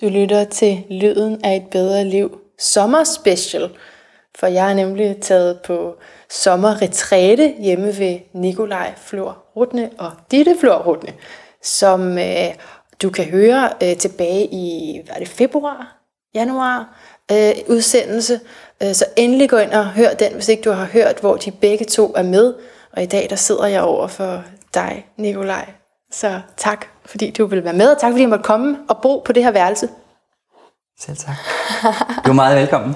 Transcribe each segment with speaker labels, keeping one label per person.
Speaker 1: Du lytter til Lyden af et bedre liv sommerspecial, for jeg er nemlig taget på sommerretræte hjemme ved Nikolaj Flor Rutne og Ditte Flor Rutne, som øh, du kan høre øh, tilbage i hvad er det, februar, januar øh, udsendelse. Øh, så endelig gå ind og hør den, hvis ikke du har hørt, hvor de begge to er med. Og i dag der sidder jeg over for dig, Nikolaj. Så tak, fordi du vil være med, og tak fordi jeg måtte komme og bo på det her værelse.
Speaker 2: Selv tak. Du er meget velkommen.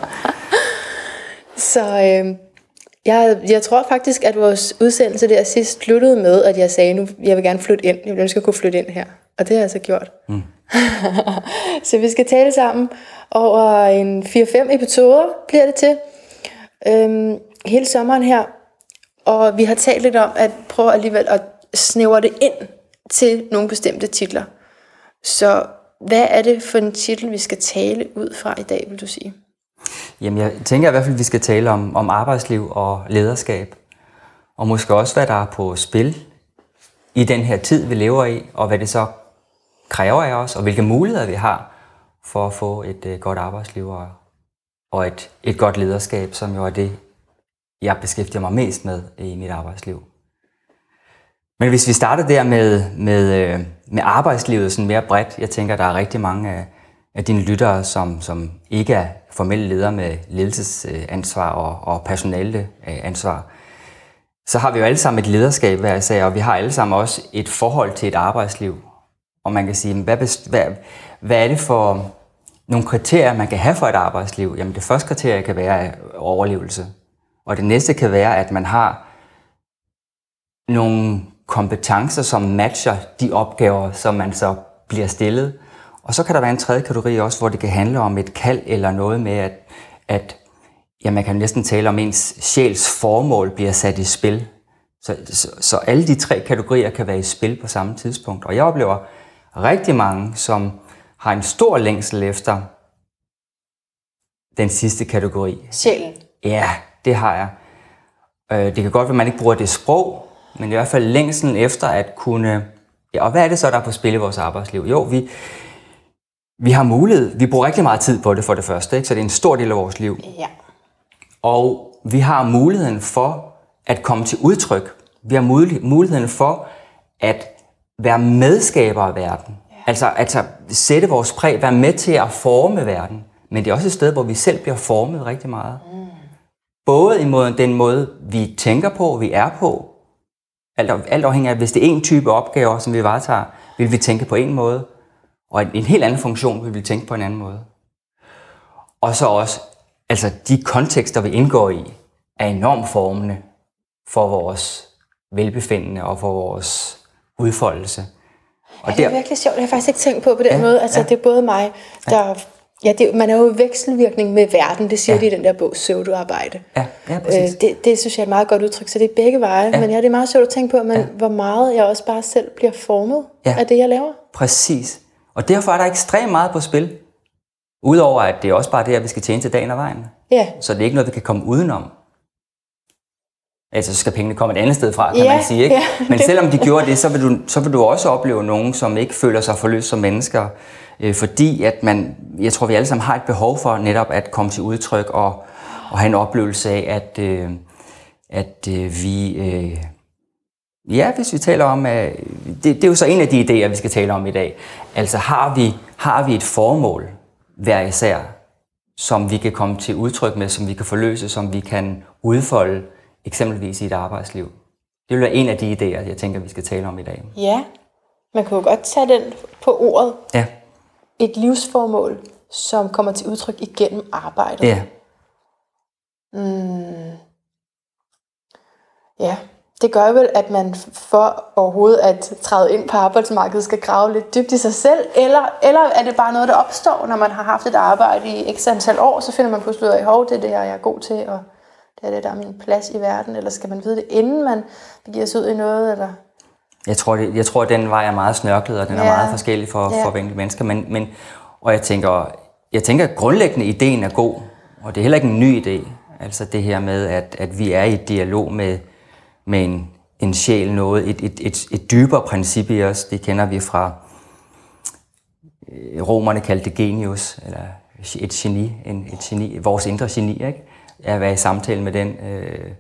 Speaker 1: Så øh, jeg, jeg tror faktisk, at vores udsendelse der sidst sluttede med, at jeg sagde, nu jeg vil gerne flytte ind. Jeg vil ønske at kunne flytte ind her. Og det har jeg så gjort. Mm. så vi skal tale sammen over en 4-5 episoder, bliver det til. Øhm, hele sommeren her. Og vi har talt lidt om at prøve alligevel at snævre det ind til nogle bestemte titler. Så hvad er det for en titel, vi skal tale ud fra i dag, vil du sige?
Speaker 2: Jamen, jeg tænker i hvert fald, at vi skal tale om, om arbejdsliv og lederskab. Og måske også, hvad der er på spil i den her tid, vi lever i, og hvad det så kræver af os, og hvilke muligheder vi har for at få et øh, godt arbejdsliv og, og et, et godt lederskab, som jo er det, jeg beskæftiger mig mest med i mit arbejdsliv. Men hvis vi starter der med, med, øh, med arbejdslivet sådan mere bredt, jeg tænker, der er rigtig mange af, af dine lyttere, som, som ikke er formelle ledere med ledelsesansvar og, og personale øh, ansvar, så har vi jo alle sammen et lederskab hver især, og vi har alle sammen også et forhold til et arbejdsliv. Og man kan sige, hvad, hvad, hvad er det for nogle kriterier, man kan have for et arbejdsliv? Jamen det første kriterie kan være øh, overlevelse. Og det næste kan være, at man har nogle kompetencer, som matcher de opgaver, som man så bliver stillet. Og så kan der være en tredje kategori også, hvor det kan handle om et kald eller noget med, at, at ja, man kan næsten tale om ens sjæls formål bliver sat i spil. Så, så, så alle de tre kategorier kan være i spil på samme tidspunkt. Og jeg oplever rigtig mange, som har en stor længsel efter den sidste kategori.
Speaker 1: Sjælen?
Speaker 2: Ja, det har jeg. Øh, det kan godt være, at man ikke bruger det sprog, men i hvert fald længselen efter at kunne... Ja, og hvad er det så, der er på spil i vores arbejdsliv? Jo, vi, vi har mulighed. Vi bruger rigtig meget tid på det for det første, ikke? så det er en stor del af vores liv.
Speaker 1: Ja.
Speaker 2: Og vi har muligheden for at komme til udtryk. Vi har muligheden for at være medskaber af verden. Ja. Altså, altså sætte vores præg, være med til at forme verden. Men det er også et sted, hvor vi selv bliver formet rigtig meget. Mm. Både i måden, den måde, vi tænker på, vi er på, alt, alt afhængig af, hvis det er en type opgaver, som vi varetager, vil vi tænke på en måde, og en, en helt anden funktion vil vi tænke på en anden måde. Og så også, altså de kontekster, vi indgår i, er enormt formende for vores velbefindende og for vores udfoldelse.
Speaker 1: Og ja, det er der, virkelig sjovt. Det har jeg faktisk ikke tænkt på på den ja, måde. Altså, ja. det er både mig, der ja. Ja, det, man er jo i vekselvirkning med verden, det siger ja. de i den der bog, Søvdearbejde.
Speaker 2: Ja, ja præcis.
Speaker 1: Øh, det, det synes jeg er et meget godt udtryk, så det er begge veje. Ja. Men ja, det er meget sjovt at tænke på, men, ja. hvor meget jeg også bare selv bliver formet ja. af det, jeg laver.
Speaker 2: Præcis. Og derfor er der ekstremt meget på spil. Udover at det er også bare det, at vi skal tjene til dagen og vejen.
Speaker 1: Ja.
Speaker 2: Så det er ikke noget, vi kan komme udenom. Altså, så skal pengene komme et andet sted fra, kan
Speaker 1: ja,
Speaker 2: man sige. Ikke?
Speaker 1: Ja,
Speaker 2: Men selvom de gjorde det, så vil, du, så vil du også opleve nogen, som ikke føler sig forløst som mennesker. Øh, fordi at man, jeg tror, vi alle sammen har et behov for netop at komme til udtryk og, og have en oplevelse af, at, øh, at øh, vi... Øh, ja, hvis vi taler om... Øh, det, det er jo så en af de idéer, vi skal tale om i dag. Altså, har vi, har vi et formål hver især, som vi kan komme til udtryk med, som vi kan forløse, som vi kan udfolde, eksempelvis i et arbejdsliv. Det vil være en af de idéer, jeg tænker, vi skal tale om i dag.
Speaker 1: Ja, man kan jo godt tage den på ordet.
Speaker 2: Ja.
Speaker 1: Et livsformål, som kommer til udtryk igennem arbejdet.
Speaker 2: Ja.
Speaker 1: Mm. Ja, det gør vel, at man for overhovedet at træde ind på arbejdsmarkedet skal grave lidt dybt i sig selv, eller, eller er det bare noget, der opstår, når man har haft et arbejde i x antal år, så finder man pludselig ud af, at det er det her, jeg er god til, og det er det, der er min plads i verden, eller skal man vide det, inden man begiver sig ud i noget, eller...
Speaker 2: Jeg tror, det, jeg tror, at den vej er meget snørklet, og den ja. er meget forskellig for, ja. for hver mennesker. Men, men, og jeg tænker, jeg tænker, at grundlæggende ideen er god, og det er heller ikke en ny idé. Altså det her med, at, at vi er i dialog med, med en, en sjæl, noget, et, et, et, et dybere princip i os, det kender vi fra øh, romerne kaldte det genius, eller et geni, en, et geni, vores indre geni, ikke? At være i samtale med den. Øh,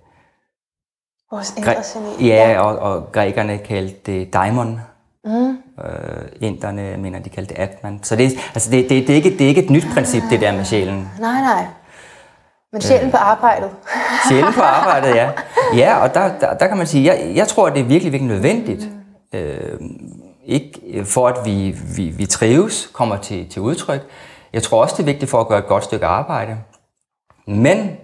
Speaker 1: vores indre geni.
Speaker 2: Ja, og, og grækerne kaldte det daimon. Mm. Øh, inderne mener, de kaldte det atman. Så det, altså det, det, det, er ikke, det er ikke et nyt princip, det der med sjælen.
Speaker 1: Nej, nej. Men sjælen øh, på arbejdet.
Speaker 2: sjælen på arbejdet, ja. Ja, og der, der, der kan man sige, jeg, jeg tror, det er virkelig, virkelig nødvendigt. Mm. Øh, ikke for at vi, vi, vi trives, kommer til, til udtryk. Jeg tror også, det er vigtigt for at gøre et godt stykke arbejde. Men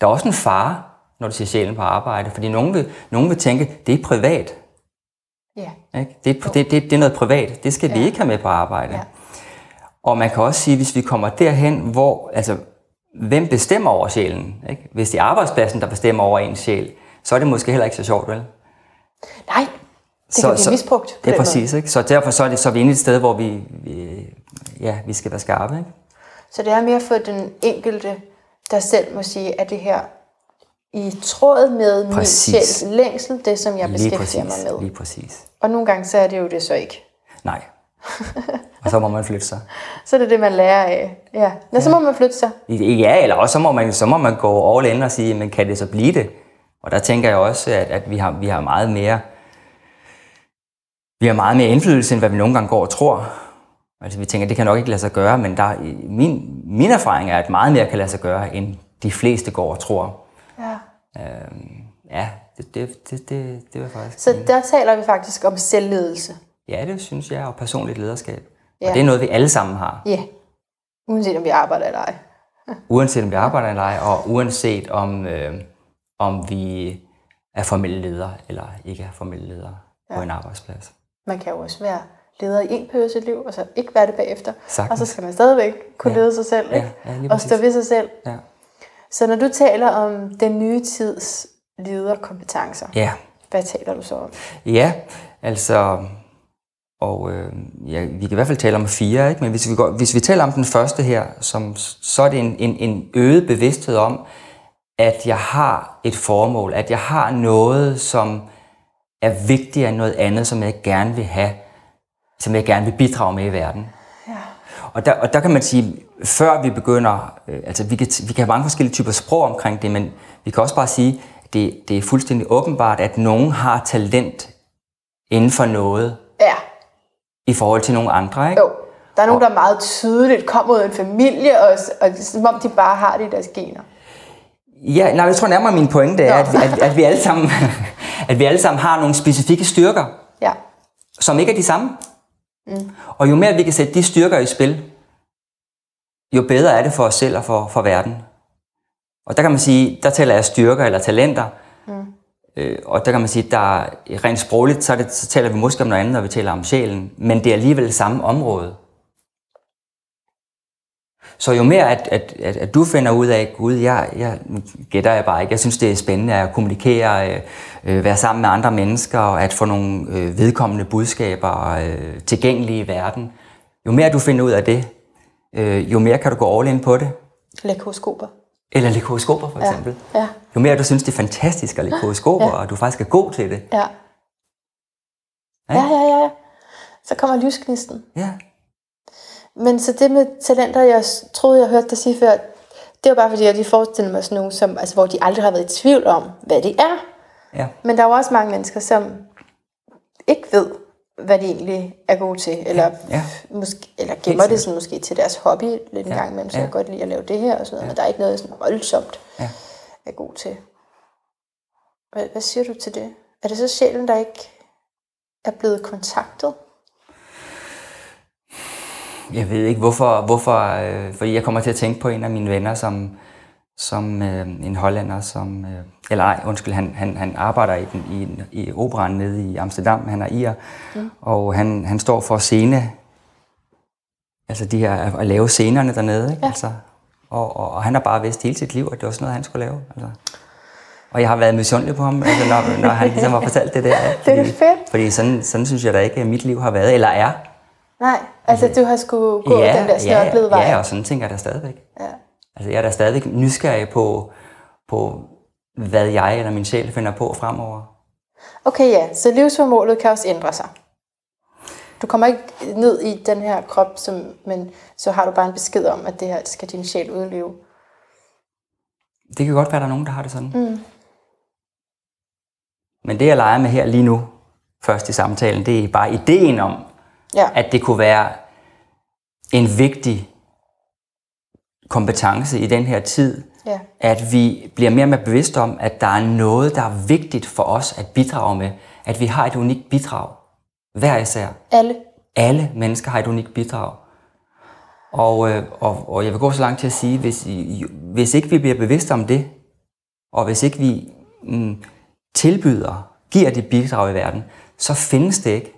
Speaker 2: der er også en fare, når du siger sjælen på arbejde, fordi nogen vil, nogen vil tænke, det er privat.
Speaker 1: Ja.
Speaker 2: Ikke? Det, det, det, det er noget privat. Det skal ja. vi ikke have med på arbejde. Ja. Og man kan også sige, hvis vi kommer derhen, hvor, altså, hvem bestemmer over sjælen? Ikke? Hvis det er arbejdspladsen, der bestemmer over ens sjæl, så er det måske heller ikke så sjovt, vel?
Speaker 1: Nej, det så, kan blive misbrugt.
Speaker 2: Det er præcis, ikke? Så derfor så er, det, så er vi inde et sted, hvor vi, vi, ja, vi skal være skarpe. Ikke?
Speaker 1: Så det er mere for den enkelte, der selv må sige, at det her i tråd med præcis. min sjæls længsel, det som jeg beskæftiger
Speaker 2: præcis.
Speaker 1: mig med.
Speaker 2: Lige præcis.
Speaker 1: Og nogle gange så er det jo det så ikke.
Speaker 2: Nej. og så må man flytte sig.
Speaker 1: så er det det, man lærer af. Ja, ja. ja. så må man flytte sig.
Speaker 2: Ja, eller også så må man, så må man gå all in og sige, men kan det så blive det? Og der tænker jeg også, at, at vi, har, vi har meget mere vi har meget mere indflydelse, end hvad vi nogle gange går og tror. Altså vi tænker, det kan nok ikke lade sig gøre, men der, min, min erfaring er, at meget mere kan lade sig gøre, end de fleste går og tror.
Speaker 1: Ja.
Speaker 2: Øhm, ja, det, det, det, det, det var faktisk...
Speaker 1: Så der taler vi faktisk om selvledelse.
Speaker 2: Ja, det synes jeg, og personligt lederskab. Ja. Og det er noget, vi alle sammen har.
Speaker 1: Ja, uanset om vi arbejder eller ej.
Speaker 2: uanset om vi arbejder eller ej, og uanset om, øh, om vi er formelle ledere eller ikke er formelle ledere ja. på en arbejdsplads.
Speaker 1: Man kan jo også være leder i en periode sit liv, og så ikke være det bagefter.
Speaker 2: Sagtens.
Speaker 1: Og så skal man stadigvæk kunne ja. lede sig selv, ikke?
Speaker 2: Ja, ja,
Speaker 1: og stå ved sig selv.
Speaker 2: Ja.
Speaker 1: Så når du taler om den nye tids lederkompetencer,
Speaker 2: ja.
Speaker 1: hvad taler du så om?
Speaker 2: Ja, altså, og øh, ja, vi kan i hvert fald tale om fire, ikke? men hvis vi, går, hvis vi taler om den første her, som, så er det en, en, en øget bevidsthed om, at jeg har et formål, at jeg har noget, som er vigtigere end noget andet, som jeg gerne vil have, som jeg gerne vil bidrage med i verden.
Speaker 1: Ja.
Speaker 2: Og der, og der kan man sige, før vi begynder, øh, altså vi kan, vi kan have mange forskellige typer sprog omkring det, men vi kan også bare sige, det, det er fuldstændig åbenbart, at nogen har talent inden for noget,
Speaker 1: ja.
Speaker 2: i forhold til nogle andre, ikke?
Speaker 1: Jo. Der er nogen, og, der meget tydeligt kommer ud af en familie, og, og som om de bare har det i deres gener.
Speaker 2: Ja, nej, jeg tror nærmere, min pointe er, at vi, at, at, vi alle sammen, at vi alle sammen har nogle specifikke styrker,
Speaker 1: ja.
Speaker 2: som ikke er de samme. Mm. Og jo mere vi kan sætte de styrker i spil, jo bedre er det for os selv og for, for verden. Og der kan man sige, der taler jeg styrker eller talenter. Mm. Øh, og der kan man sige, der rent sprogligt, så, det, så taler vi måske om noget andet, når vi taler om sjælen. Men det er alligevel samme område. Så jo mere at, at, at, at du finder ud af, gud, jeg, jeg gætter jeg bare ikke, jeg synes det er spændende at kommunikere, øh, øh, være sammen med andre mennesker, og at få nogle øh, vedkommende budskaber øh, tilgængelige i verden. Jo mere du finder ud af det, øh, jo mere kan du gå all in på det.
Speaker 1: Horoskoper.
Speaker 2: Eller lægge horoskoper for eksempel.
Speaker 1: Ja. Ja.
Speaker 2: Jo mere du synes, det er fantastisk at lægge horoskoper, ja. og du faktisk er god til det.
Speaker 1: Ja. Ja, ja, ja. Så kommer lysknisten.
Speaker 2: Ja.
Speaker 1: Men så det med talenter, jeg troede, jeg hørte dig sige før, det var bare fordi, jeg lige forestillede mig sådan nogle, som, altså, hvor de aldrig har været i tvivl om, hvad det er.
Speaker 2: Ja.
Speaker 1: Men der er jo også mange mennesker, som ikke ved, hvad de egentlig er gode til, eller,
Speaker 2: ja. Ja.
Speaker 1: Måske, eller gemmer det sådan måske til deres hobby lidt en ja. gang imellem, så ja. jeg godt lide at lave det her og sådan noget, ja. men der er ikke noget sådan voldsomt,
Speaker 2: ja.
Speaker 1: er god til. Hvad, hvad siger du til det? Er det så sjældent, der ikke er blevet kontaktet?
Speaker 2: Jeg ved ikke hvorfor, hvorfor øh, fordi jeg kommer til at tænke på en af mine venner, som, som øh, en hollænder, som, øh, eller nej, undskyld, han, han, han arbejder i, den, i, i operan nede i Amsterdam, han er ir, mm. og han, han står for scene, altså de her, at lave scenerne dernede, ikke?
Speaker 1: Ja.
Speaker 2: Altså, og, og, og han har bare vidst hele sit liv, at det var sådan noget, han skulle lave. Altså. Og jeg har været misundelig på ham, altså, når, når han ligesom har fortalt det der.
Speaker 1: Fordi, det er fedt.
Speaker 2: Fordi sådan, sådan synes jeg da ikke, at mit liv har været, eller er.
Speaker 1: Nej, altså du har skulle gå ja, den der snørklede
Speaker 2: ja,
Speaker 1: vej.
Speaker 2: Ja, og sådan tænker jeg da stadigvæk.
Speaker 1: Ja.
Speaker 2: Altså jeg er da stadigvæk nysgerrig på, på, hvad jeg eller min sjæl finder på fremover.
Speaker 1: Okay, ja. Så livsformålet kan også ændre sig. Du kommer ikke ned i den her krop, som, men så har du bare en besked om, at det her skal din sjæl udleve.
Speaker 2: Det kan godt være, at der er nogen, der har det sådan. Mm. Men det, jeg leger med her lige nu, først i samtalen, det er bare ideen om,
Speaker 1: Ja.
Speaker 2: at det kunne være en vigtig kompetence i den her tid,
Speaker 1: Ja.
Speaker 2: at vi bliver mere og mere bevidste om, at der er noget, der er vigtigt for os at bidrage med. At vi har et unikt bidrag. Hver især.
Speaker 1: Alle.
Speaker 2: Alle mennesker har et unikt bidrag. Og, øh, og, og jeg vil gå så langt til at sige, hvis, hvis ikke vi bliver bevidste om det, og hvis ikke vi mm, tilbyder, giver det bidrag i verden, så findes det ikke.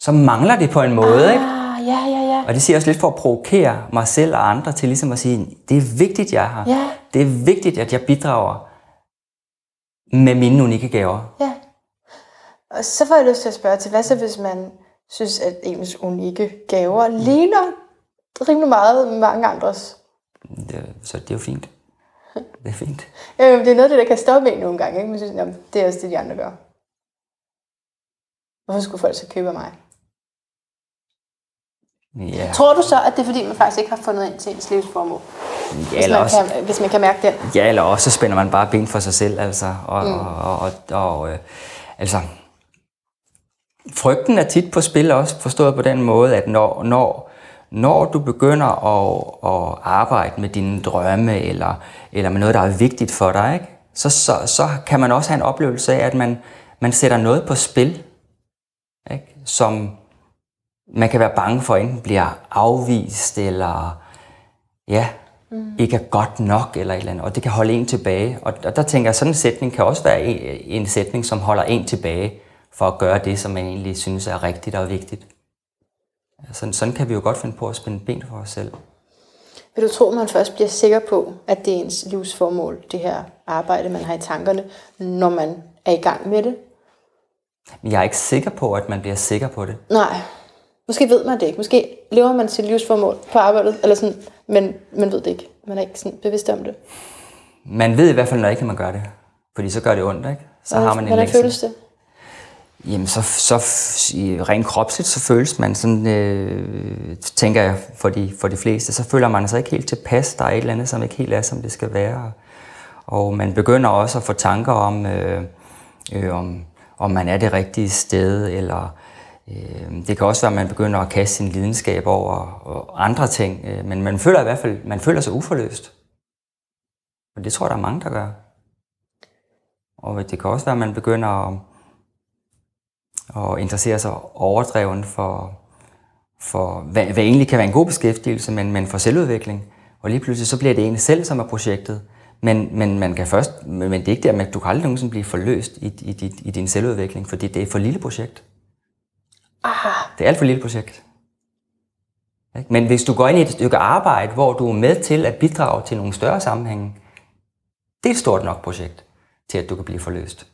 Speaker 2: Så mangler det på en måde, ikke?
Speaker 1: Ah, ja, ja, ja.
Speaker 2: Og det siger jeg også lidt for at provokere mig selv og andre til ligesom at sige, det er vigtigt, jeg er her.
Speaker 1: Ja.
Speaker 2: Det er vigtigt, at jeg bidrager med mine unikke gaver.
Speaker 1: Ja. Og så får jeg lyst til at spørge til, hvad så hvis man synes, at ens unikke gaver ligner rimelig meget mange andres?
Speaker 2: Det, så det er jo fint. Det er fint.
Speaker 1: Øh, det er noget af det, der kan stoppe en nogle gange. Ikke? Man synes, jamen, det er også det, de andre gør. Hvorfor skulle folk så købe af mig?
Speaker 2: Ja,
Speaker 1: Tror du så, at det er fordi, man faktisk ikke har fundet ind til ens livsformål?
Speaker 2: ja,
Speaker 1: Hvis man,
Speaker 2: også,
Speaker 1: kan, hvis man kan mærke den.
Speaker 2: ja, eller også så spænder man bare ben for sig selv. Altså, og, mm. og, og, og, og øh, altså, frygten er tit på spil også, forstået på den måde, at når, når, når du begynder at, at arbejde med dine drømme, eller, eller med noget, der er vigtigt for dig, ikke? Så, så, så kan man også have en oplevelse af, at man, man sætter noget på spil, ikke? som man kan være bange for, enten bliver afvist, eller ja, mm. ikke er godt nok, eller et eller andet, og det kan holde en tilbage. Og, og der tænker jeg, sådan en sætning kan også være en, en sætning, som holder en tilbage for at gøre det, som man egentlig synes er rigtigt og vigtigt. Sådan, sådan kan vi jo godt finde på at spænde ben for os selv.
Speaker 1: Vil du tro, at man først bliver sikker på, at det er ens livsformål, det her arbejde, man har i tankerne, når man er i gang med det?
Speaker 2: Men jeg er ikke sikker på, at man bliver sikker på det.
Speaker 1: Nej. Måske ved man det ikke. Måske lever man sit livsformål på arbejdet, eller sådan, men man ved det ikke. Man er ikke sådan bevidst om det.
Speaker 2: Man ved i hvert fald, når ikke man gør det. Fordi så gør det ondt, ikke? Så har man en
Speaker 1: Hvordan føles det?
Speaker 2: Jamen, så, så rent kropsligt, så føles man sådan, øh, tænker jeg for de, for de fleste, så føler man sig ikke helt tilpas. Der er et eller andet, som ikke helt er, som det skal være. Og man begynder også at få tanker om, øh, øh, om, om man er det rigtige sted, eller Øhm, det kan også være, at man begynder at kaste sin lidenskab over og andre ting. Øh, men man føler i hvert fald, man føler sig uforløst. Og det tror jeg, der er mange, der gør. Og det kan også være, at man begynder at og interessere sig overdreven for, for hvad, hvad egentlig kan være en god beskæftigelse, men, men for selvudvikling. Og lige pludselig så bliver det en selv, som er projektet. Men, men man kan først, men det er ikke der, at du kan aldrig nogensinde blive forløst i, i, i, i din selvudvikling, fordi det er et for lille projekt.
Speaker 1: Ah,
Speaker 2: Det er alt for lille projekt. Men hvis du går ind i et stykke arbejde, hvor du er med til at bidrage til nogle større sammenhænge, det er et stort nok projekt til, at du kan blive forløst.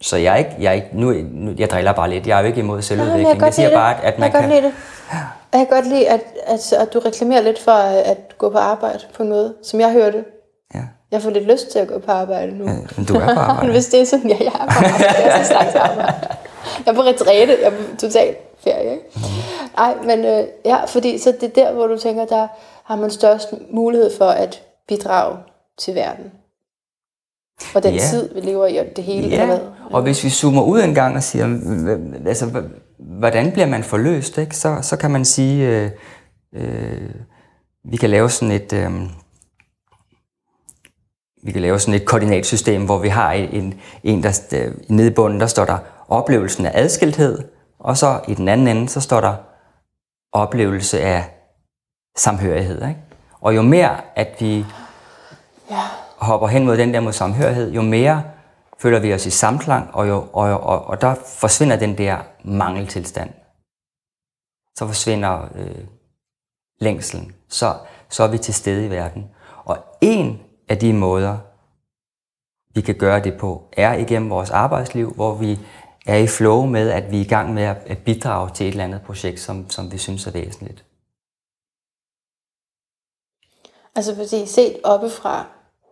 Speaker 2: Så jeg er ikke, jeg er ikke nu, nu, jeg driller bare lidt. Jeg er jo ikke imod
Speaker 1: Nej,
Speaker 2: selvudvikling.
Speaker 1: jeg kan
Speaker 2: jeg
Speaker 1: godt
Speaker 2: siger
Speaker 1: lide
Speaker 2: bare,
Speaker 1: det.
Speaker 2: at, at man
Speaker 1: jeg kan godt lide det. Jeg kan godt lide, at, at, at du reklamerer lidt for at gå på arbejde på noget, som jeg hørte.
Speaker 2: Ja.
Speaker 1: Jeg får lidt lyst til at gå på arbejde nu.
Speaker 2: Men du er på arbejde.
Speaker 1: Hvis det er sådan, ja, jeg er på arbejde. Det er sådan en slags arbejde. Jeg er på retræte. Jeg er på total ferie. Ikke? Nej, men øh, ja, fordi så det er der, hvor du tænker, der har man størst mulighed for at bidrage til verden. Og den
Speaker 2: Ja.
Speaker 1: tid, vi lever i, og det hele. eller
Speaker 2: Ja,
Speaker 1: hvad?
Speaker 2: og hvis vi zoomer ud en gang og siger, altså, hvordan bliver man forløst, ikke? Så, så kan man sige, øh, øh, vi kan lave sådan et, øh, vi kan lave sådan et koordinatsystem, hvor vi har en, en der, øh, nede i bunden, der står der oplevelsen af adskilthed, og så i den anden ende, så står der oplevelse af samhørighed. Ikke? Og jo mere, at vi
Speaker 1: Ja.
Speaker 2: hopper hen mod den der mod samhørighed, jo mere føler vi os i samklang, og, jo, og, og, og der forsvinder den der mangeltilstand. Så forsvinder øh, længselen. Så, så er vi til stede i verden. Og en af de måder, vi kan gøre det på, er igennem vores arbejdsliv, hvor vi er i flow med, at vi er i gang med at bidrage til et eller andet projekt, som, som vi synes er væsentligt.
Speaker 1: Altså fordi set oppefra,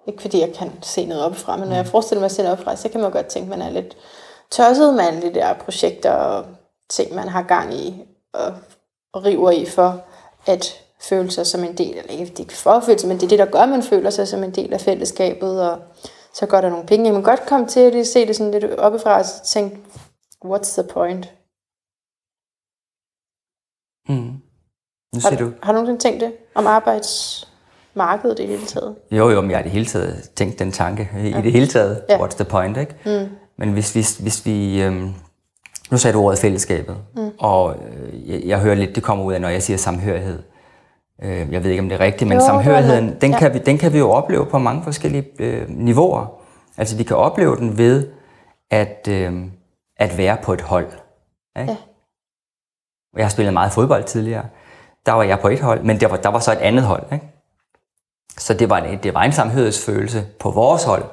Speaker 1: ikke fordi jeg kan se noget oppefra, men når jeg forestiller mig at se noget oppefra, så kan man godt tænke, at man er lidt tosset med alle de der projekter og ting, man har gang i og, og river i for at føle sig som en del, eller ikke det er for at føle sig, men det er det, der gør, at man føler sig som en del af fællesskabet, og så går der nogle penge. Jeg kan godt komme til at se det sådan lidt oppefra, og tænke, what's the point?
Speaker 2: Mm. Nu
Speaker 1: Har,
Speaker 2: siger du,
Speaker 1: har du nogensinde tænkt det om arbejdsmarkedet i det hele taget?
Speaker 2: jo jo, men jeg har i det hele taget tænkt den tanke i det hele taget.
Speaker 1: Ja.
Speaker 2: What's the point, ikke? Mm. Men hvis, hvis, hvis vi... Øhm, nu sagde du ordet fællesskabet, mm. og øh, jeg, jeg hører lidt, det kommer ud af, når jeg siger samhørighed. Øh, jeg ved ikke, om det er rigtigt, men
Speaker 1: Jo,
Speaker 2: samhørigheden, den,
Speaker 1: Ja.
Speaker 2: kan vi, den kan vi jo opleve på mange forskellige øh, niveauer. Altså, vi kan opleve den ved at, øh, at være på et hold. Ikke?
Speaker 1: Ja.
Speaker 2: Jeg har spillet meget fodbold tidligere. Der var jeg på et hold, men der var, der var så et andet hold. Ikke? Så det var, det var en samhørighedsfølelse på vores hold.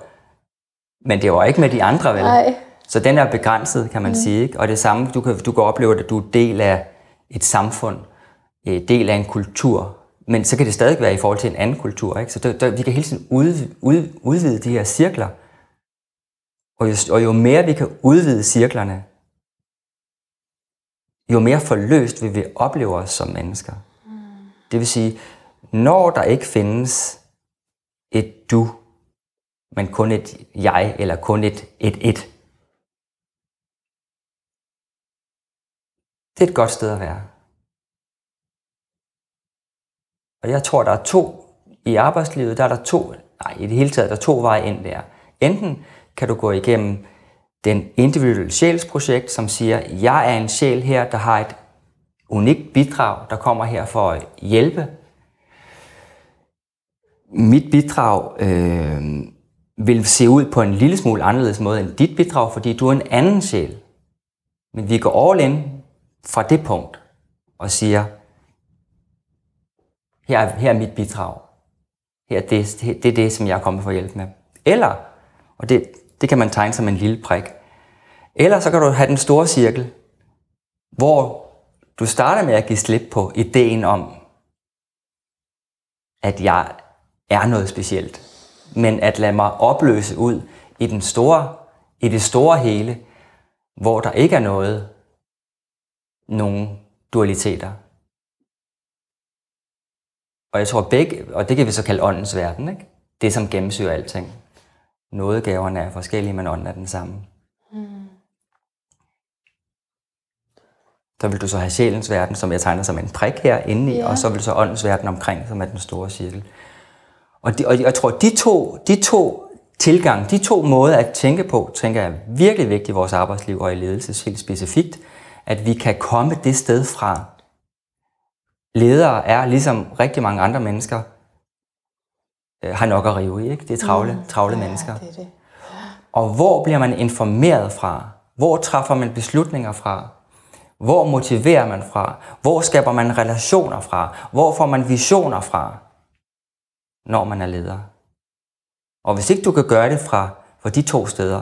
Speaker 2: Men det var ikke med de andre, vel?
Speaker 1: Nej.
Speaker 2: Så den er begrænset, kan man mm. sige. Ikke? Og det samme, du kan, du kan opleve, at du er del af et samfund, øh, del af en kultur. Men så kan det stadig være i forhold til en anden kultur. Ikke? Så der, der, vi kan hele tiden ud, ud, udvide de her cirkler. Og jo, og jo mere vi kan udvide cirklerne, jo mere forløst vil vi opleve os som mennesker. Mm. Det vil sige, når der ikke findes et du, men kun et jeg, eller kun et et, et det er et godt sted at være. Og jeg tror, der er to i arbejdslivet, der er der to, nej, i det hele taget, der er to veje ind der. Enten kan du gå igennem den individuelle sjælsprojekt, som siger, jeg er en sjæl her, der har et unikt bidrag, der kommer her for at hjælpe. Mit bidrag øh, vil se ud på en lille smule anderledes måde end dit bidrag, fordi du er en anden sjæl. Men vi går all in fra det punkt og siger, her er, her er mit bidrag. Her er det, det er det, som jeg er kommet for at hjælpe med. Eller, og det, det kan man tegne som en lille prik, eller så kan du have den store cirkel, hvor du starter med at give slip på ideen om, at jeg er noget specielt, men at lade mig opløse ud i, den store, i det store hele, hvor der ikke er noget, nogen dualiteter. Og jeg tror begge, og det kan vi så kalde åndens verden, ikke? det som gennemsyrer alting. Nådegaverne er forskellige, men ånden er den samme. Så vil du så have sjælens verden, som jeg tegner som en prik her inde i,
Speaker 1: ja.
Speaker 2: og så vil du så åndens verden omkring, som er den store cirkel. Og, de, og jeg tror, de to, de to tilgang, de to måder at tænke på, tænker jeg er virkelig vigtigt i vores arbejdsliv og i ledelse helt specifikt, at vi kan komme det sted fra. Ledere er, ligesom rigtig mange andre mennesker, øh, har nok at rive i. Ikke? Det er travle, mm. travle
Speaker 1: ja,
Speaker 2: mennesker.
Speaker 1: det er det.
Speaker 2: Og hvor bliver man informeret fra? Hvor træffer man beslutninger fra? Hvor motiverer man fra? Hvor skaber man relationer fra? Hvor får man visioner fra, når man er leder? Og hvis ikke du kan gøre det fra, fra de to steder,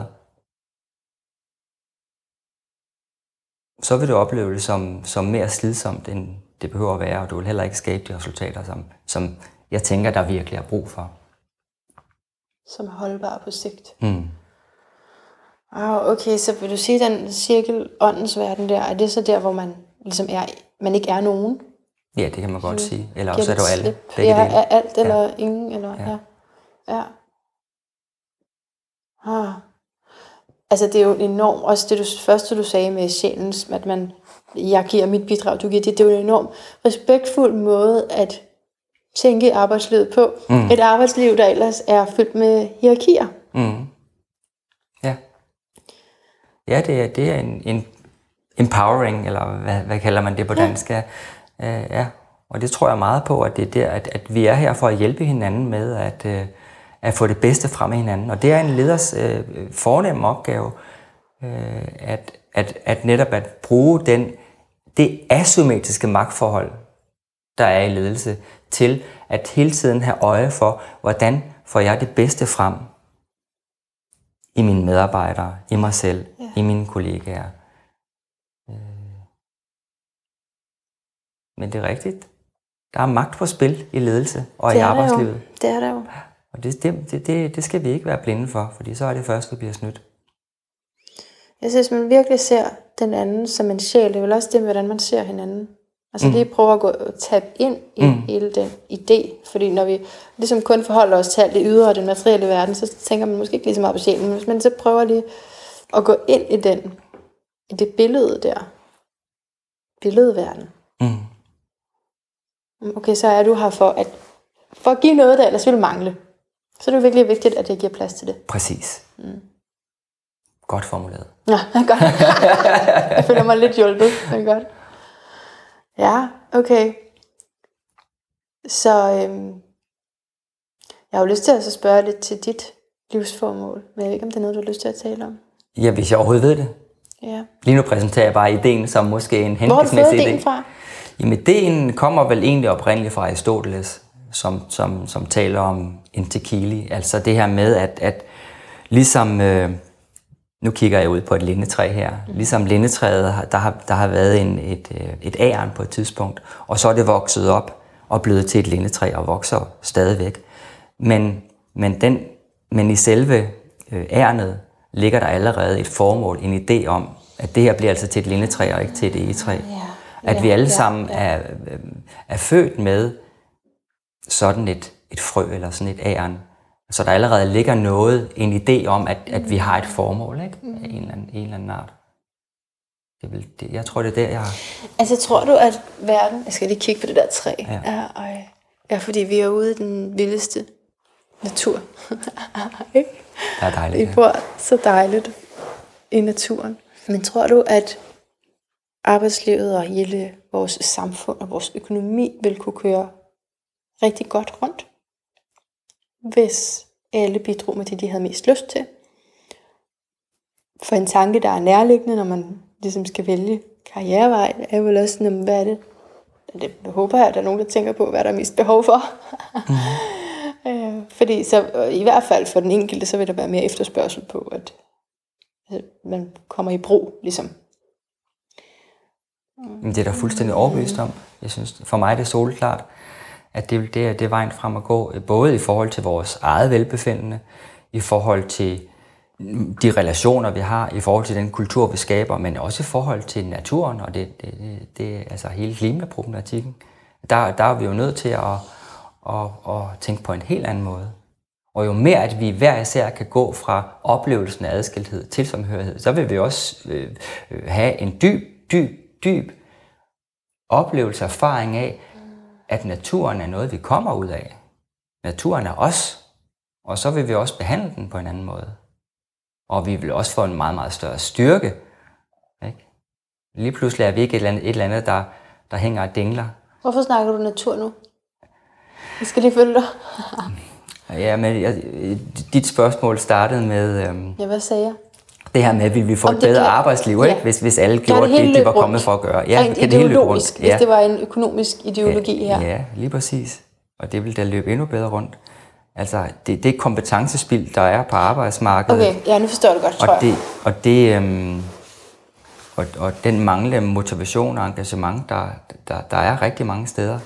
Speaker 2: så vil du opleve det som, som mere slidsomt, end det behøver at være, og du vil heller ikke skabe de resultater, som, som jeg tænker, der virkelig er brug for.
Speaker 1: Som er holdbar på sigt.
Speaker 2: Mm.
Speaker 1: Ah, okay, så vil du sige, den cirkel, åndens verden der, er det så der, hvor man ligesom er, man ikke er nogen?
Speaker 2: Ja, det kan man godt sige. Eller også er du alle. Begge
Speaker 1: ja,
Speaker 2: dele.
Speaker 1: er alt eller ja. ingen, eller ja.
Speaker 2: Ja.
Speaker 1: ja. ja. Ah. Altså det er jo enormt, også det du, første du sagde med sjælens, at man, jeg giver mit bidrag, du giver det, det er jo en enormt respektfuld måde at tænke arbejdslivet på. Mm. Et arbejdsliv, der ellers er fyldt med hierarkier.
Speaker 2: Mm. Ja. Ja, det er, det er en, en empowering, eller hvad, hvad kalder man det på dansk? Ja. Uh, ja. Og det tror jeg meget på, at det er der, at, at vi er her for at hjælpe hinanden med at, uh, at få det bedste frem af hinanden. Og det er en leders uh, fornemme opgave, uh, at, at, at netop at bruge den, det asymmetriske magtforhold, der er i ledelse, til at hele tiden have øje for, hvordan får jeg det bedste frem i mine medarbejdere, i mig selv,
Speaker 1: Ja.
Speaker 2: i mine kollegaer. Øh. Men det er rigtigt. Der er magt på spil i ledelse og
Speaker 1: Det
Speaker 2: i
Speaker 1: er der jo.
Speaker 2: arbejdslivet.
Speaker 1: Det er der jo.
Speaker 2: Og det, det, det, det, det skal vi ikke være blinde for, fordi så er det først, vi bliver snydt.
Speaker 1: Jeg synes, man virkelig ser den anden som en sjæl. Det er vel også det med, hvordan man ser hinanden. Altså mm. lige prøve at gå tabe ind i mm. hele den idé. Fordi når vi ligesom kun forholder os til alt det ydre og den materielle verden, så tænker man måske ikke lige så meget på sjælen. Men hvis man så prøver lige at gå ind i den, i det billede der, billedverden. Mm. Okay, så er du her for at, for at give noget, der ellers vil mangle. Så er det virkelig vigtigt, at jeg giver plads til det.
Speaker 2: Præcis. Mm. Godt formuleret.
Speaker 1: Ja, godt. jeg føler mig lidt hjulpet. Er godt. Ja, okay. Så øhm, jeg har jo lyst til at så spørge lidt til dit livsformål, men jeg ved ikke, om det er noget, du har lyst til at tale om.
Speaker 2: Ja, hvis jeg overhovedet ved det. Ja. Lige nu præsenterer jeg bare ideen som måske en
Speaker 1: hensigtsmæssig idé. Hvor har du fra?
Speaker 2: Jamen, ideen kommer vel egentlig oprindeligt fra Aristoteles, som, som, som taler om entekili. Altså det her med, at, at ligesom... Øh, nu kigger jeg ud på et lindetræ her. Ligesom lindetræet, der har, der har været en, et, øh, et æren på et tidspunkt, og så er det vokset op og blevet til et lindetræ og vokser stadigvæk. Men, men, den, men i selve øh, ærnet ligger der allerede et formål, en idé om, at det her bliver altså til et lindetræ og ikke til et egetræ. Ja, ja, at vi alle sammen ja, ja. Er, øh, er født med sådan et, et frø eller sådan et æren, så der allerede ligger noget, en idé om, at, at vi har et formål ikke? Mm. en, eller anden, en eller anden art. Det vil, det, jeg tror, det er der, jeg har...
Speaker 1: Altså, tror du, at verden... Jeg skal lige kigge på det der træ. Ja, ja, øj. ja fordi vi er ude i den vildeste natur.
Speaker 2: Det er dejligt.
Speaker 1: Vi bor så dejligt i naturen. Men tror du, at arbejdslivet og hele vores samfund og vores økonomi vil kunne køre rigtig godt rundt? Hvis alle bidrog med det, de havde mest lyst til. For en tanke, der er nærliggende, når man ligesom skal vælge karrierevej, er jo også sådan, hvad er det? Det håber jeg, at der er nogen, der tænker på, hvad der er mest behov for. mm. Fordi så, i hvert fald for den enkelte, så vil der være mere efterspørgsel på, at, man kommer i brug, ligesom.
Speaker 2: Det er der fuldstændig overbevist om. Jeg synes, for mig er det solklart at det, det, er, det er vejen frem at gå, øh, både i forhold til vores eget velbefindende, i forhold til mm, de relationer, vi har, i forhold til den kultur, vi skaber, men også i forhold til naturen og det, det, det, det altså hele klimaproblematikken. Der, der er vi jo nødt til at, at, at tænke på en helt anden måde. Og jo mere, at vi hver især kan gå fra oplevelsen af adskilthed til samhørighed, så vil vi også øh, øh, have en dyb, dyb, dyb oplevelse, erfaring af, at naturen er noget, vi kommer ud af. Naturen er os, og så vil vi også behandle den på en anden måde. Og vi vil også få en meget, meget større styrke. Ikke? Lige pludselig er vi ikke et eller andet, et eller andet der, der hænger og dingler.
Speaker 1: Hvorfor snakker du natur nu? Jeg skal lige følge dig.
Speaker 2: ja, men jeg, dit spørgsmål startede med... Øhm,
Speaker 1: ja, hvad sagde jeg?
Speaker 2: Det her med, at vi vil få et bedre kan, arbejdsliv, ja. ikke? Hvis, hvis alle gjorde det, det de var kommet for at gøre.
Speaker 1: Ja, Rent kan det hele løbe rundt. Ja. Hvis det var en økonomisk ideologi
Speaker 2: ja,
Speaker 1: her.
Speaker 2: Ja, lige præcis. Og det vil da løbe endnu bedre rundt. Altså, det, det er kompetencespil, der er på arbejdsmarkedet.
Speaker 1: Okay, ja, nu forstår du godt,
Speaker 2: tror og det, og det, øhm, og, og den manglende motivation og engagement, der, der, der er rigtig mange steder,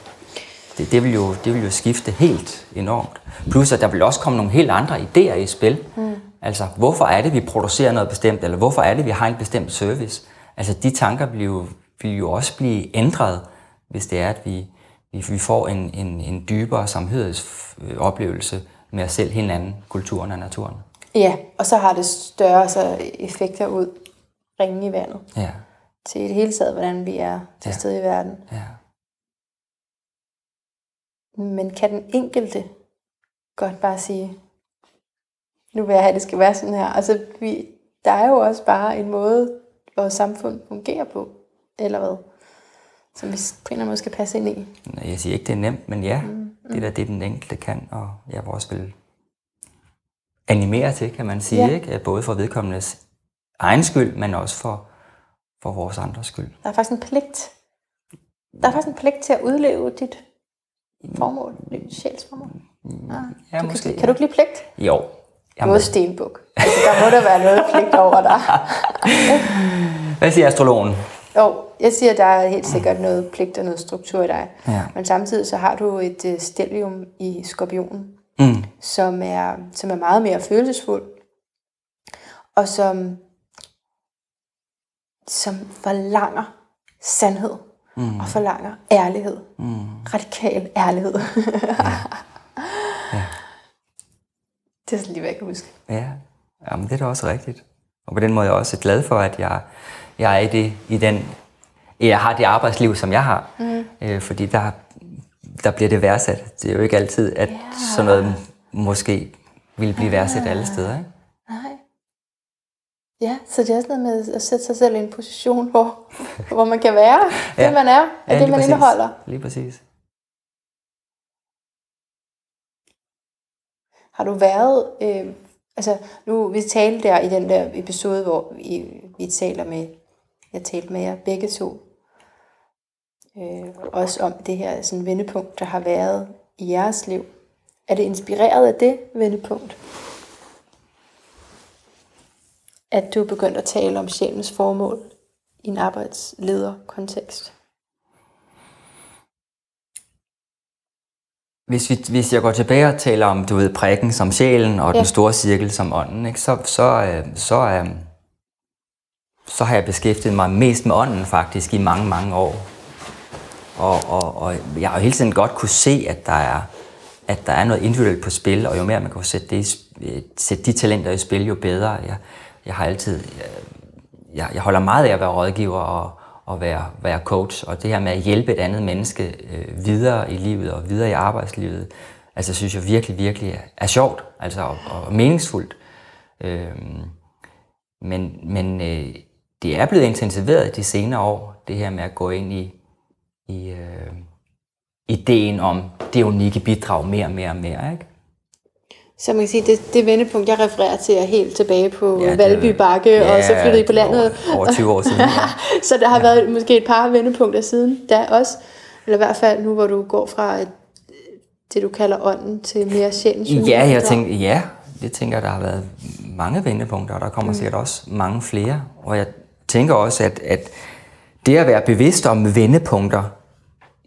Speaker 2: det, det, vil jo, det vil jo skifte helt enormt. Plus, at der vil også komme nogle helt andre idéer i spil. Mm. Altså, hvorfor er det, vi producerer noget bestemt, eller hvorfor er det, vi har en bestemt service? Altså, de tanker vil jo, vil jo også blive ændret, hvis det er, at vi, vi får en, en, en dybere samhørighedsoplevelse med os selv, hinanden, kulturen og naturen.
Speaker 1: Ja, og så har det større så effekter ud ringen i vandet.
Speaker 2: Ja.
Speaker 1: Til det hele taget, hvordan vi er til ja. stede i verden.
Speaker 2: Ja.
Speaker 1: Men kan den enkelte godt bare sige, nu vil jeg have, at det skal være sådan her. Altså, vi, der er jo også bare en måde, vores samfund fungerer på, eller hvad? Som vi på en eller anden måde skal passe ind i.
Speaker 2: Jeg siger ikke, det er nemt, men ja, mm, mm. det er det, den enkelte kan, og jeg vil også vil animere til, kan man sige, ja. ikke? Både for vedkommendes egen skyld, men også for, for vores andres skyld.
Speaker 1: Der er faktisk en pligt. Der er faktisk en pligt til at udleve dit formål, dit sjælsformål.
Speaker 2: Mm. Ja, ja
Speaker 1: du
Speaker 2: måske.
Speaker 1: Kan, kan du ikke lide pligt?
Speaker 2: Jo,
Speaker 1: Jamen. Du er stenbuk. Altså, der må der være noget pligt over dig.
Speaker 2: Hvad siger astrologen?
Speaker 1: Jo, jeg siger, at der er helt sikkert noget pligt og noget struktur i dig. Ja. Men samtidig så har du et uh, stellium i skorpionen, mm. som, er, som er meget mere følelsesfuld, og som, som forlanger sandhed mm. og forlanger ærlighed. Mm. Radikal ærlighed. Ja. Det er sådan lige, hvad jeg kan huske.
Speaker 2: Ja, Jamen, det er da også rigtigt. Og på den måde er jeg også glad for, at jeg, jeg er i, det, i den, jeg har det arbejdsliv, som jeg har. Mm. Øh, fordi der, der bliver det værdsat. Det er jo ikke altid, at yeah. sådan noget måske vil blive værdsat alle steder. Ikke?
Speaker 1: Nej. Ja, så det er også noget med at sætte sig selv i en position, hvor, hvor man kan være ja. det, man er, og ja, det, man præcis. indeholder.
Speaker 2: Lige præcis.
Speaker 1: Har du været, øh, altså nu vi talte der i den der episode, hvor vi, vi taler med, jeg talte med jer begge to, øh, også om det her sådan vendepunkt, der har været i jeres liv. Er det inspireret af det vendepunkt? At du er begyndt at tale om sjælens formål i en arbejdslederkontekst?
Speaker 2: Hvis, vi, hvis jeg går tilbage og taler om, du ved, prikken som sjælen og ja. den store cirkel som ånden, ikke, så, så, øh, så, øh, så har jeg beskæftiget mig mest med ånden faktisk i mange, mange år. Og, og, og jeg har jo hele tiden godt kunne se, at der er, at der er noget individuelt på spil, og jo mere man kan sætte, det, øh, sætte de talenter i spil, jo bedre. Jeg, jeg har altid, jeg, jeg holder meget af at være rådgiver og, at være, være coach, og det her med at hjælpe et andet menneske øh, videre i livet og videre i arbejdslivet, altså synes jeg virkelig, virkelig er sjovt altså, og, og meningsfuldt. Øh, men men øh, det er blevet intensiveret de senere år, det her med at gå ind i, i øh, ideen om det unikke bidrag mere og mere og mere. Ikke?
Speaker 1: Så man kan sige, det, det vendepunkt, jeg refererer til, er helt tilbage på ja, Valby Bakke, ja, og så flyttede I på landet.
Speaker 2: Over, over 20 år siden.
Speaker 1: Så der har ja. været måske et par vendepunkter siden da også. Eller i hvert fald nu, hvor du går fra et, det, du kalder ånden, til mere sjælens
Speaker 2: Ja, jeg tænker, ja, det tænker jeg, der har været mange vendepunkter, og der kommer mm. sikkert også mange flere. Og jeg tænker også, at, at det at være bevidst om vendepunkter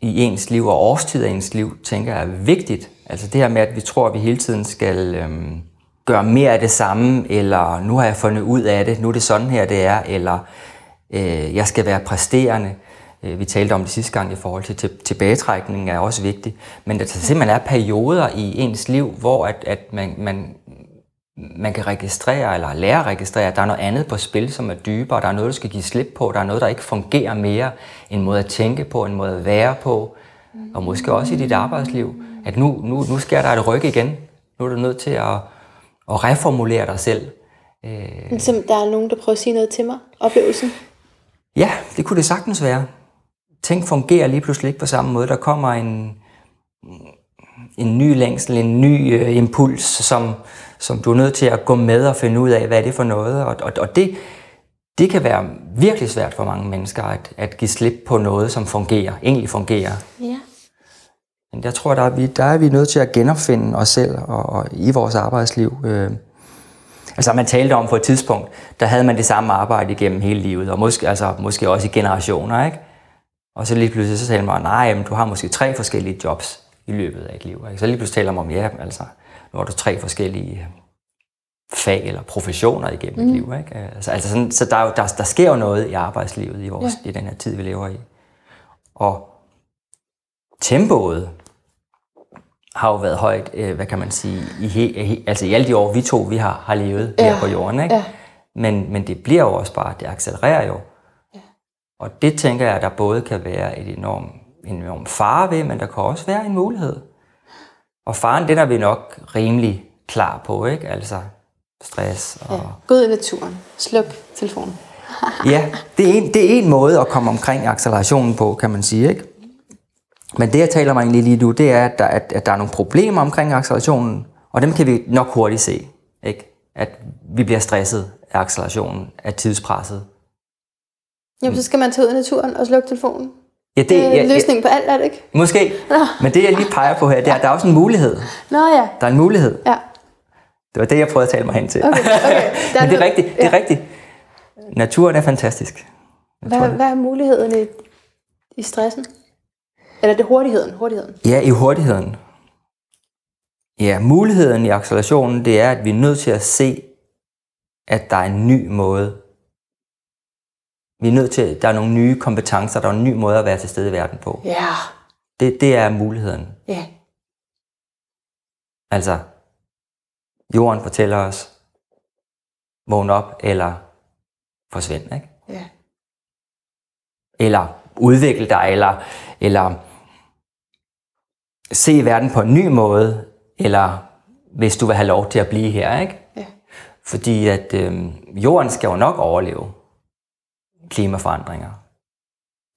Speaker 2: i ens liv og årstid af ens liv, tænker jeg er vigtigt. Altså det her med, at vi tror, at vi hele tiden skal øhm, gøre mere af det samme, eller nu har jeg fundet ud af det, nu er det sådan her, det er, eller øh, jeg skal være præsterende. Øh, vi talte om det sidste gang i forhold til tilbagetrækning er også vigtigt. Men der simpelthen er perioder i ens liv, hvor at, at man, man, man kan registrere, eller lære at registrere, at der er noget andet på spil, som er dybere, der er noget, der skal give slip på, der er noget, der ikke fungerer mere, en måde at tænke på, en måde at være på, og måske også i dit arbejdsliv, at nu, nu, nu skal der et ryg igen. Nu er du nødt til at, at reformulere dig selv.
Speaker 1: Øh. Som der er nogen, der prøver at sige noget til mig, oplevelsen?
Speaker 2: Ja, det kunne det sagtens være. Tænk fungerer lige pludselig ikke på samme måde. Der kommer en, en ny længsel, en ny øh, impuls, som, som du er nødt til at gå med og finde ud af, hvad er det for noget. Og, og, og det, det kan være virkelig svært for mange mennesker at, at give slip på noget, som fungerer, egentlig fungerer. Ja. Men jeg tror, der er, vi, der er vi nødt til at genopfinde os selv og, og i vores arbejdsliv. Øh, altså man talte om på et tidspunkt, der havde man det samme arbejde igennem hele livet, og måske, altså, måske også i generationer, ikke? Og så lige pludselig så talte man, nej, men du har måske tre forskellige jobs i løbet af et liv. Ikke? Så lige pludselig taler man om, ja, altså, nu har du tre forskellige fag eller professioner igennem mm. et liv. Ikke? Altså, altså sådan, så der, der, der sker jo noget i arbejdslivet i, vores, ja. i den her tid, vi lever i. Og tempoet har jo været højt, øh, hvad kan man sige, i, he, altså i alle de år, vi to vi har, har levet ja. her på jorden. Ikke? Ja. Men, men det bliver jo også bare, det accelererer jo. Ja. Og det tænker jeg, der både kan være et enormt, en enorm fare ved, men der kan også være en mulighed. Og faren, den er vi nok rimelig klar på, ikke? Altså stress. Og... Ja.
Speaker 1: Gå ud i naturen. Sluk telefonen.
Speaker 2: ja, det er, en, det er en måde at komme omkring accelerationen på, kan man sige, ikke? Men det, jeg taler om egentlig lige nu, det er, at der, at, at der er nogle problemer omkring accelerationen, og dem kan vi nok hurtigt se. Ikke? At vi bliver stresset af accelerationen, af tidspresset.
Speaker 1: Jamen, så skal man tage ud i naturen og slukke telefonen. Ja, det, det er ja, løsningen ja, på alt, er det ikke?
Speaker 2: Måske. Nå. Men det, jeg lige peger på her, det er, at der er også en mulighed.
Speaker 1: Nå ja.
Speaker 2: Der er en mulighed. Ja. Det var det, jeg prøvede at tale mig hen til. Okay, okay. Men det er rigtigt. Det er ja. rigtigt. Naturen er fantastisk.
Speaker 1: Hvad, hvad er muligheden i, i stressen? Eller det hurtigheden? hurtigheden?
Speaker 2: Ja, i hurtigheden. Ja, muligheden i accelerationen, det er, at vi er nødt til at se, at der er en ny måde, Vi er nødt til, der er nogle nye kompetencer, der er en ny måde at være til stede i verden på.
Speaker 1: Ja.
Speaker 2: Det, det er muligheden.
Speaker 1: Ja.
Speaker 2: Altså, jorden fortæller os, vågn op eller forsvind, ikke?
Speaker 1: Ja.
Speaker 2: Eller udvikle dig, eller, eller se verden på en ny måde, eller hvis du vil have lov til at blive her, ikke?
Speaker 1: Ja.
Speaker 2: Fordi at øh, jorden skal jo nok overleve klimaforandringer.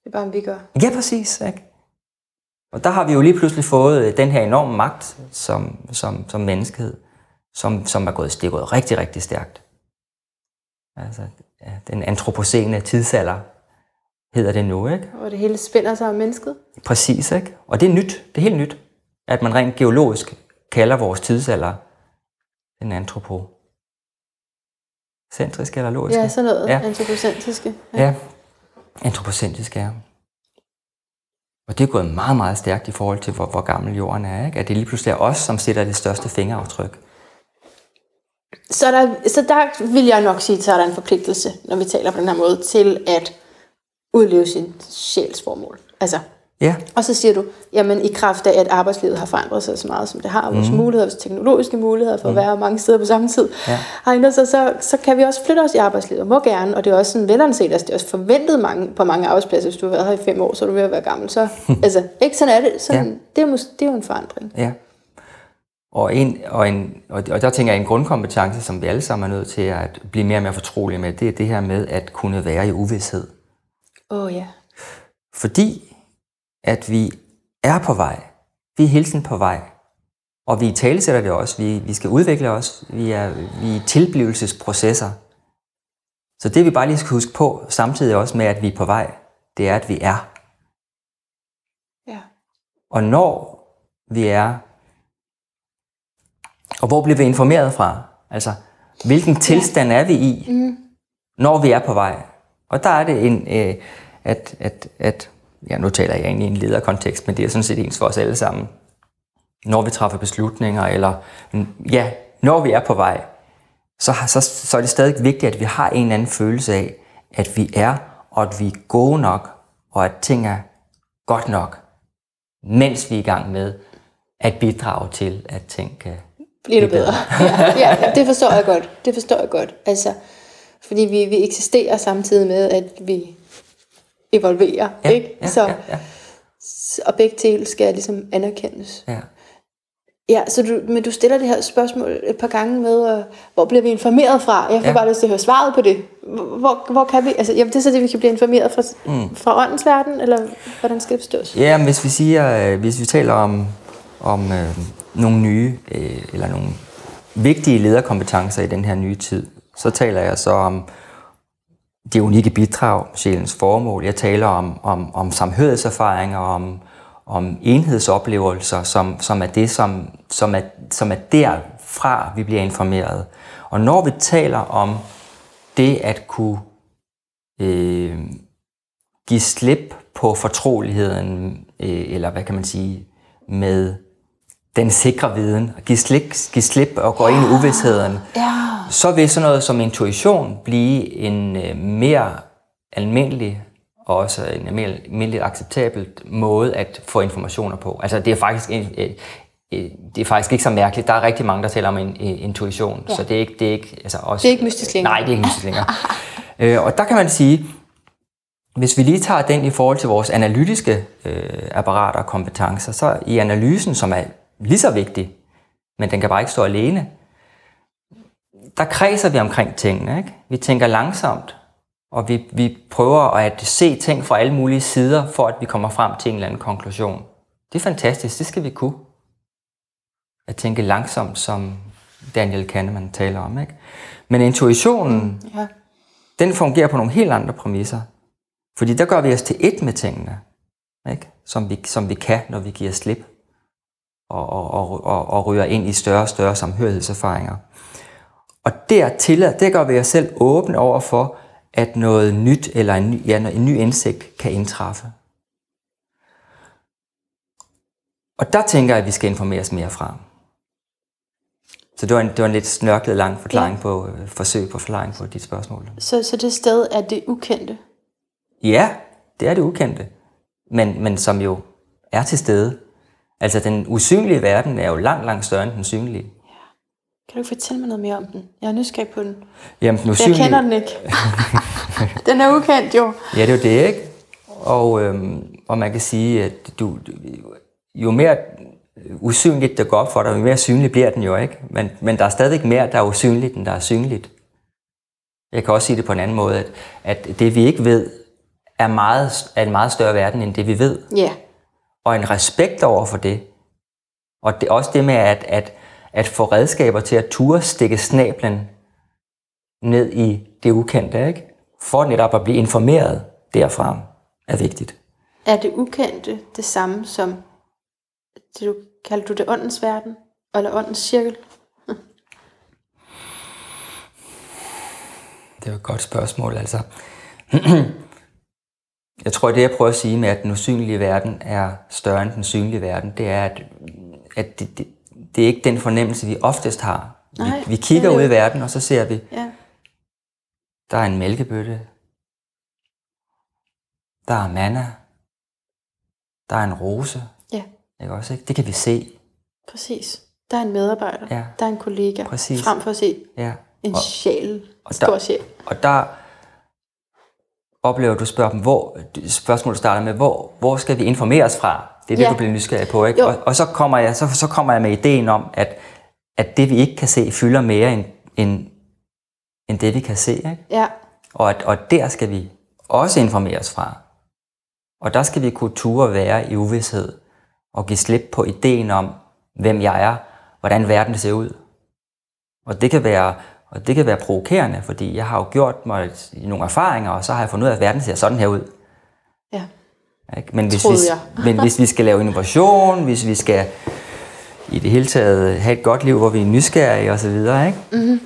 Speaker 1: Det er bare, om vi gør.
Speaker 2: Ja, præcis. Ikke? Og der har vi jo lige pludselig fået den her enorme magt som, som, som menneskehed, som, som er gået stikket rigtig, rigtig stærkt. Altså, ja, den antropocene tidsalder hedder det nu, ikke?
Speaker 1: Og det hele spænder sig om mennesket.
Speaker 2: Præcis, ikke? Og det er nyt. Det er helt nyt, at man rent geologisk kalder vores tidsalder den antropocentriske eller logiske.
Speaker 1: Ja, sådan noget.
Speaker 2: Ja.
Speaker 1: Ja. Antropocentriske.
Speaker 2: Ja, antropocentrisk er. Og det er gået meget, meget stærkt i forhold til, hvor, hvor gammel jorden er. Ikke? At det lige pludselig er os, som sætter det største fingeraftryk.
Speaker 1: Så der, så der vil jeg nok sige, at så er der en forpligtelse, når vi taler på den her måde, til at udleve sin sjælsformål. Altså,
Speaker 2: Ja,
Speaker 1: og så siger du, jamen i kraft af, at arbejdslivet har forandret sig så meget, som det har, vores mm. muligheder, vores teknologiske muligheder for at være mange steder på samme tid,
Speaker 2: Ja.
Speaker 1: har ændret sig, så, så kan vi også flytte os i arbejdslivet, og må gerne, og det er også sådan velanset, altså det er også forventet mange, på mange arbejdspladser, hvis du har været her i fem år, så er du ved at være gammel, så, altså, ikke sådan er det, sådan,
Speaker 2: Ja.
Speaker 1: det, er, det er jo en forandring.
Speaker 2: ja. Og, en, og, en, og der tænker jeg, en grundkompetence, som vi alle sammen er nødt til at blive mere og mere fortrolige med, det er det her med at kunne være i uvidshed.
Speaker 1: Åh oh, ja.
Speaker 2: Fordi at vi er på vej. Vi er hele tiden på vej. Og vi talesætter det også. Vi, vi skal udvikle os. Vi er, vi er tilblivelsesprocesser. Så det vi bare lige skal huske på, samtidig også med, at vi er på vej, det er, at vi er.
Speaker 1: Ja.
Speaker 2: Og når vi er, og hvor bliver vi informeret fra? Altså, hvilken tilstand er vi i, mm. når vi er på vej? Og der er det en, øh, at, at, at, ja, nu taler jeg egentlig i en lederkontekst, men det er sådan set ens for os alle sammen. Når vi træffer beslutninger, eller ja, når vi er på vej, så, så, så er det stadig vigtigt, at vi har en eller anden følelse af, at vi er, og at vi er gode nok, og at ting er godt nok, mens vi er i gang med at bidrage til, at ting kan
Speaker 1: Bliver det bedre? ja, ja, det forstår jeg godt. Det forstår jeg godt. Altså, fordi vi, vi eksisterer samtidig med, at vi evolverer,
Speaker 2: Ja,
Speaker 1: ikke?
Speaker 2: ja,
Speaker 1: så,
Speaker 2: ja, ja.
Speaker 1: Og begge dele skal ligesom anerkendes.
Speaker 2: Ja.
Speaker 1: Ja, så du, men du stiller det her spørgsmål et par gange med, uh, hvor bliver vi informeret fra? Jeg får
Speaker 2: Ja.
Speaker 1: ja. bare lyst til at høre svaret på det. Hvor, hvor kan vi, altså, jamen, det er så det, vi kan blive informeret fra, mm. fra åndens verden, eller hvordan skal det forstås?
Speaker 2: Ja, men hvis vi siger, øh, hvis vi taler om, om øh, nogle nye, øh, eller nogle vigtige lederkompetencer i den her nye tid, så taler jeg så om det unikke bidrag, sjælens formål. Jeg taler om, om, om samhørighedserfaringer, om, om enhedsoplevelser, som, som er det, som, som, er, som er derfra, vi bliver informeret. Og når vi taler om det at kunne øh, give slip på fortroligheden, øh, eller hvad kan man sige, med den sikre viden, give slip, give slip og gå ind i uvidsheden,
Speaker 1: Ja.
Speaker 2: så vil sådan noget som intuition blive en øh, mere almindelig og også en mere almindelig acceptabel måde at få informationer på. Altså det er faktisk en, øh, øh, det er faktisk ikke så mærkeligt. Der er rigtig mange, der taler om en, øh, intuition, ja. så det er ikke, det er ikke altså også,
Speaker 1: Det er ikke mystisk længere.
Speaker 2: Nej, det er ikke mystisk længere. øh, og der kan man sige, hvis vi lige tager den i forhold til vores analytiske øh, apparater og kompetencer, så i analysen, som er lige så vigtig, men den kan bare ikke stå alene, der kredser vi omkring tingene. Ikke? Vi tænker langsomt, og vi, vi prøver at se ting fra alle mulige sider, for at vi kommer frem til en eller anden konklusion. Det er fantastisk, det skal vi kunne. At tænke langsomt, som Daniel Kahneman taler om. Ikke? Men intuitionen,
Speaker 1: Ja.
Speaker 2: den fungerer på nogle helt andre præmisser. Fordi der gør vi os til et med tingene, ikke? Som, vi, som vi kan, når vi giver slip og, og, og, og, ryger ind i større og større samhørighedserfaringer. Og der, tillader, der gør vi os selv åbne over for, at noget nyt eller en ny, ja, en ny indsigt kan indtræffe. Og der tænker jeg, at vi skal informeres mere fra. Så det var en, det var en lidt snørklet lang forklaring
Speaker 1: Ja.
Speaker 2: på, øh, forsøg på forklaring på dit spørgsmål.
Speaker 1: Så, så det sted er det ukendte.
Speaker 2: Ja, det er det ukendte, men, men som jo er til stede. Altså den usynlige verden er jo langt, langt større end den synlige.
Speaker 1: Kan du fortælle mig noget mere om den? Jeg er nysgerrig på den.
Speaker 2: Jamen, den
Speaker 1: Jeg
Speaker 2: usynlige...
Speaker 1: kender den ikke. den er ukendt jo.
Speaker 2: Ja, det er jo det, ikke? Og, øhm, og man kan sige, at du, jo mere usynligt det går op for dig, jo mere synlig bliver den jo, ikke? Men, men der er stadigvæk mere, der er usynligt, end der er synligt. Jeg kan også sige det på en anden måde, at, at det vi ikke ved, er, meget, er en meget større verden, end det vi ved.
Speaker 1: Ja.
Speaker 2: Og en respekt over for det. Og det, også det med at, at, at få redskaber til at ture stikke snablen ned i det ukendte, ikke? For netop at blive informeret derfra, er vigtigt.
Speaker 1: Er det ukendte det samme som, det du, kalder du det åndens verden? Eller åndens cirkel?
Speaker 2: Det er et godt spørgsmål, altså. jeg tror, det jeg prøver at sige med, at den usynlige verden er større end den synlige verden, det er, at, at det, det, det er ikke den fornemmelse, vi oftest har.
Speaker 1: Nej,
Speaker 2: vi, vi kigger
Speaker 1: er
Speaker 2: ud i verden, og så ser vi,
Speaker 1: Ja.
Speaker 2: der er en mælkebøtte, der er manna, der er en rose,
Speaker 1: Ja,
Speaker 2: ikke også? Ikke? Det kan vi se.
Speaker 1: præcis. Der er en medarbejder.
Speaker 2: Ja.
Speaker 1: Der er en kollega.
Speaker 2: Præcis.
Speaker 1: Frem for at se
Speaker 2: Ja.
Speaker 1: en
Speaker 2: Og-
Speaker 1: sjæl.
Speaker 2: og
Speaker 1: stor
Speaker 2: der-
Speaker 1: sjæl.
Speaker 2: Og der oplever du spørger dem, hvor, spørgsmålet starter med, hvor, hvor skal vi informeres fra? Det er det,
Speaker 1: Ja.
Speaker 2: du bliver nysgerrig på, ikke?
Speaker 1: Jo.
Speaker 2: Og, og, så, kommer jeg, så, så kommer jeg med ideen om, at, at det, vi ikke kan se, fylder mere end, end, end det, vi kan se. Ikke?
Speaker 1: Ja,
Speaker 2: Og, at, og der skal vi også informeres fra. Og der skal vi kunne ture være i uvidshed og give slip på ideen om, hvem jeg er, hvordan verden ser ud. Og det kan være, og det kan være provokerende, fordi jeg har jo gjort mig nogle erfaringer, og så har jeg fundet ud af, at verden ser sådan her ud.
Speaker 1: ja.
Speaker 2: Ikke? Men, hvis
Speaker 1: Troede
Speaker 2: vi,
Speaker 1: jeg.
Speaker 2: men hvis vi skal lave innovation, hvis vi skal i det hele taget have et godt liv, hvor vi er nysgerrige osv., ikke? Mm-hmm.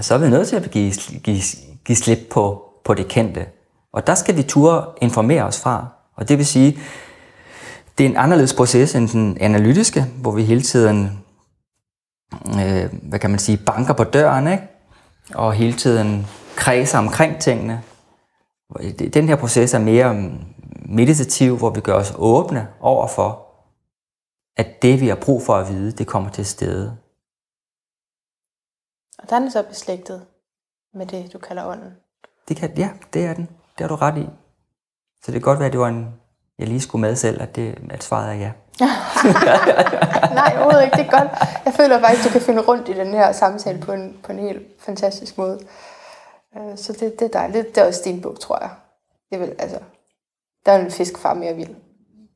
Speaker 2: så er vi nødt til at give, give, give slip på, på det kendte. Og der skal vi turde informere os fra. Og det vil sige, det er en anderledes proces end den analytiske, hvor vi hele tiden, øh, hvad kan man sige, banker på døren, ikke? Og hele tiden kredser omkring tingene. Den her proces er mere mm, meditativ, hvor vi gør os åbne over for, at det, vi har brug for at vide, det kommer til stede.
Speaker 1: Og der er den så beslægtet med det, du kalder ånden.
Speaker 2: Det kan, ja, det er den. Det har du ret i. Så det kan godt være, at det var en, jeg lige skulle med selv, at, det, at svaret er ja.
Speaker 1: Nej, overhovedet ikke. Det er godt. Jeg føler faktisk, du kan finde rundt i den her samtale på en, på en helt fantastisk måde. Øh, Så det, det er dejligt. Det er også din bog, tror jeg. Det vil, altså, der er en fiskfar mere vild.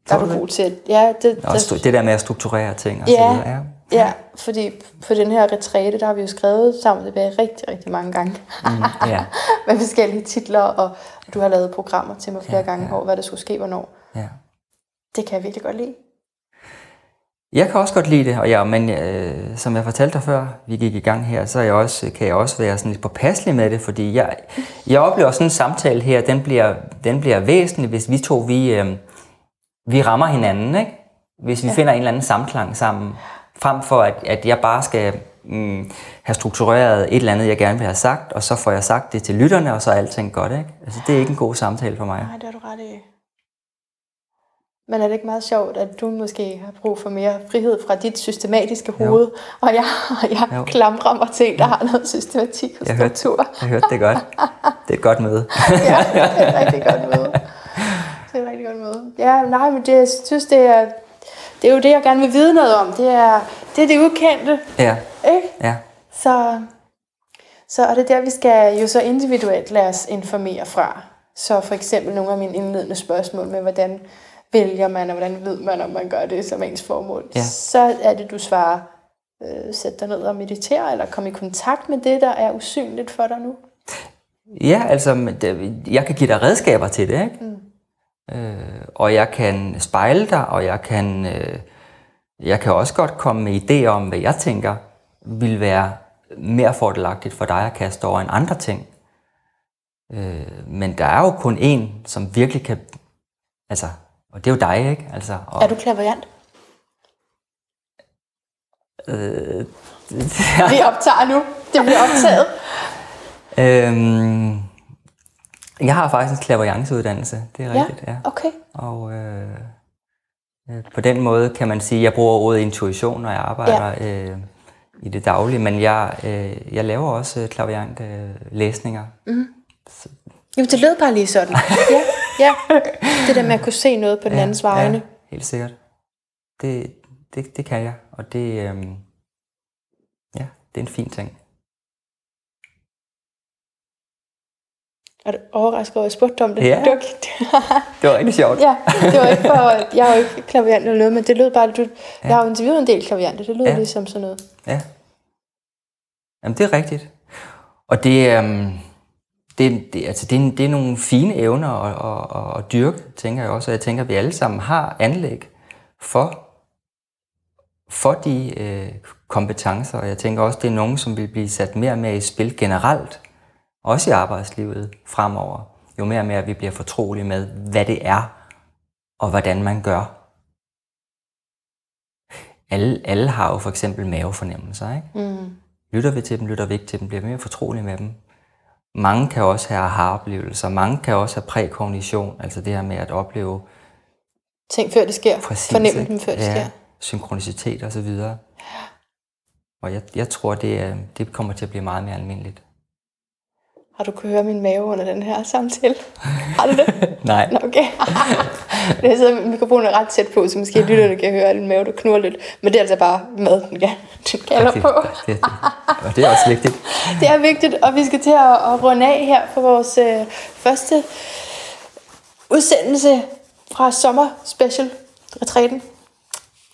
Speaker 1: Der er du god til at... Ja, det,
Speaker 2: Og stru- det der med at strukturere ting og
Speaker 1: Ja.
Speaker 2: så videre. Ja.
Speaker 1: ja, fordi på den her retræte, der har vi jo skrevet sammen tilbage rigtig, rigtig mange gange.
Speaker 2: Mm, ja.
Speaker 1: med forskellige titler, og du har lavet programmer til mig flere
Speaker 2: Ja,
Speaker 1: gange
Speaker 2: ja.
Speaker 1: over, hvad der skulle ske, hvornår.
Speaker 2: ja.
Speaker 1: Det kan jeg virkelig godt lide.
Speaker 2: Jeg kan også godt lide det, og ja, men øh, som jeg fortalte dig før, vi gik i gang her, så er jeg også, kan jeg også være sådan lidt påpasselig med det, fordi jeg, jeg oplever sådan en samtale her, den bliver, den bliver væsentlig, hvis vi to, vi, øh, vi rammer hinanden, ikke? Hvis vi ja. finder en eller anden samklang sammen, frem for at, at jeg bare skal mm, have struktureret et eller andet, jeg gerne vil have sagt, og så får jeg sagt det til lytterne, og så er alting godt, ikke? Altså, det er ikke en god samtale for mig.
Speaker 1: Nej, det har du ret i. Men er det ikke meget sjovt, at du måske har brug for mere frihed fra dit systematiske hoved, jo. og jeg, jeg
Speaker 2: Jo.
Speaker 1: klamrer mig til der har noget systematik og
Speaker 2: Jeg hørte,
Speaker 1: struktur.
Speaker 2: jeg hørte det godt. Det er et godt møde.
Speaker 1: ja, det er et rigtig godt møde. Det er et rigtig godt møde. Ja, nej, men det, jeg synes, det er, det er jo det, jeg gerne vil vide noget om. Det er det, er det ukendte,
Speaker 2: Ja,
Speaker 1: ikke?
Speaker 2: ja.
Speaker 1: Så, så er det der, vi skal jo så individuelt lade os informere fra. Så for eksempel nogle af mine indledende spørgsmål med, hvordan vælger man, og hvordan ved man, om man gør det som ens formål.
Speaker 2: Ja.
Speaker 1: Så er det, du svarer, øh, sæt dig ned og meditere, eller kom i kontakt med det, der er usynligt for dig nu.
Speaker 2: Ja, altså, jeg kan give dig redskaber til det, ikke? Mm. Øh, og jeg kan spejle dig, og jeg kan, øh, jeg kan også godt komme med idéer om, hvad jeg tænker vil være mere fordelagtigt for dig at kaste over end andre ting. Øh, men der er jo kun én, som virkelig kan... Altså, og det er jo dig, ikke? Altså, og,
Speaker 1: Er du klaverjant?
Speaker 2: øh,
Speaker 1: Vi optager nu. Det bliver optaget.
Speaker 2: Øhm, Jeg har faktisk en klaverjanceuddannelse, det er
Speaker 1: Ja,
Speaker 2: rigtigt. Ja.
Speaker 1: okay.
Speaker 2: Og øh, øh, på den måde kan man sige, at jeg bruger ordet intuition, når jeg arbejder ja. øh, i det daglige, men jeg, øh, jeg laver også øh, klaverjant øh, læsninger.
Speaker 1: Jamen, det lød bare lige sådan. Ja, ja. Det der med at kunne se noget på den andens vegne.
Speaker 2: Ja, helt sikkert. Det, det, det kan jeg, og det, øh, ja, det er en fin ting.
Speaker 1: Er du overrasket over, at jeg spurgte om det?
Speaker 2: Ja.
Speaker 1: Det var, ikke-
Speaker 2: Det var rigtig sjovt.
Speaker 1: ja, det var ikke for, jeg er jo ikke klaviant eller noget, men det lød bare, du, jeg har jo interviewet en del klavianter, det lød
Speaker 2: Ja.
Speaker 1: ja. ligesom sådan noget.
Speaker 2: Ja. Jamen, det er rigtigt. Og det, øhm, det, det, altså, det, er, det er nogle fine evner at, at, at, at dyrke, tænker jeg også. Og jeg tænker, at vi alle sammen har anlæg for, for de øh, kompetencer. Og jeg tænker også, det er nogen, som vil blive sat mere og mere i spil generelt. Også i arbejdslivet fremover. Jo mere og mere vi bliver fortrolige med, hvad det er, og hvordan man gør. Alle, alle har jo for eksempel mavefornemmelser, ikke?
Speaker 1: Mm.
Speaker 2: Lytter vi til dem, lytter vi ikke til dem, bliver vi mere fortrolige med dem. Mange kan også have aha-oplevelser, mange kan også have prækognition, altså det her med at opleve
Speaker 1: Ting før det sker.
Speaker 2: præcis,
Speaker 1: Fornemme dem før det
Speaker 2: ja,
Speaker 1: sker.
Speaker 2: synkronicitet og så videre. Og jeg, jeg tror, det, det kommer til at blive meget mere almindeligt.
Speaker 1: Har du kunne høre min mave under den her samtale? Har du det?
Speaker 2: Nej,
Speaker 1: Nå, okay. det er så, mikrofonen ret tæt på, så måske lytterne kan høre, at din mave du knurrer lidt. Men det er altså bare mad, den, kan, den kalder
Speaker 2: det,
Speaker 1: på.
Speaker 2: det, det, og det er også vigtigt.
Speaker 1: Det er vigtigt, og vi skal til at, at runde af her for vores øh, første udsendelse fra sommer special retræten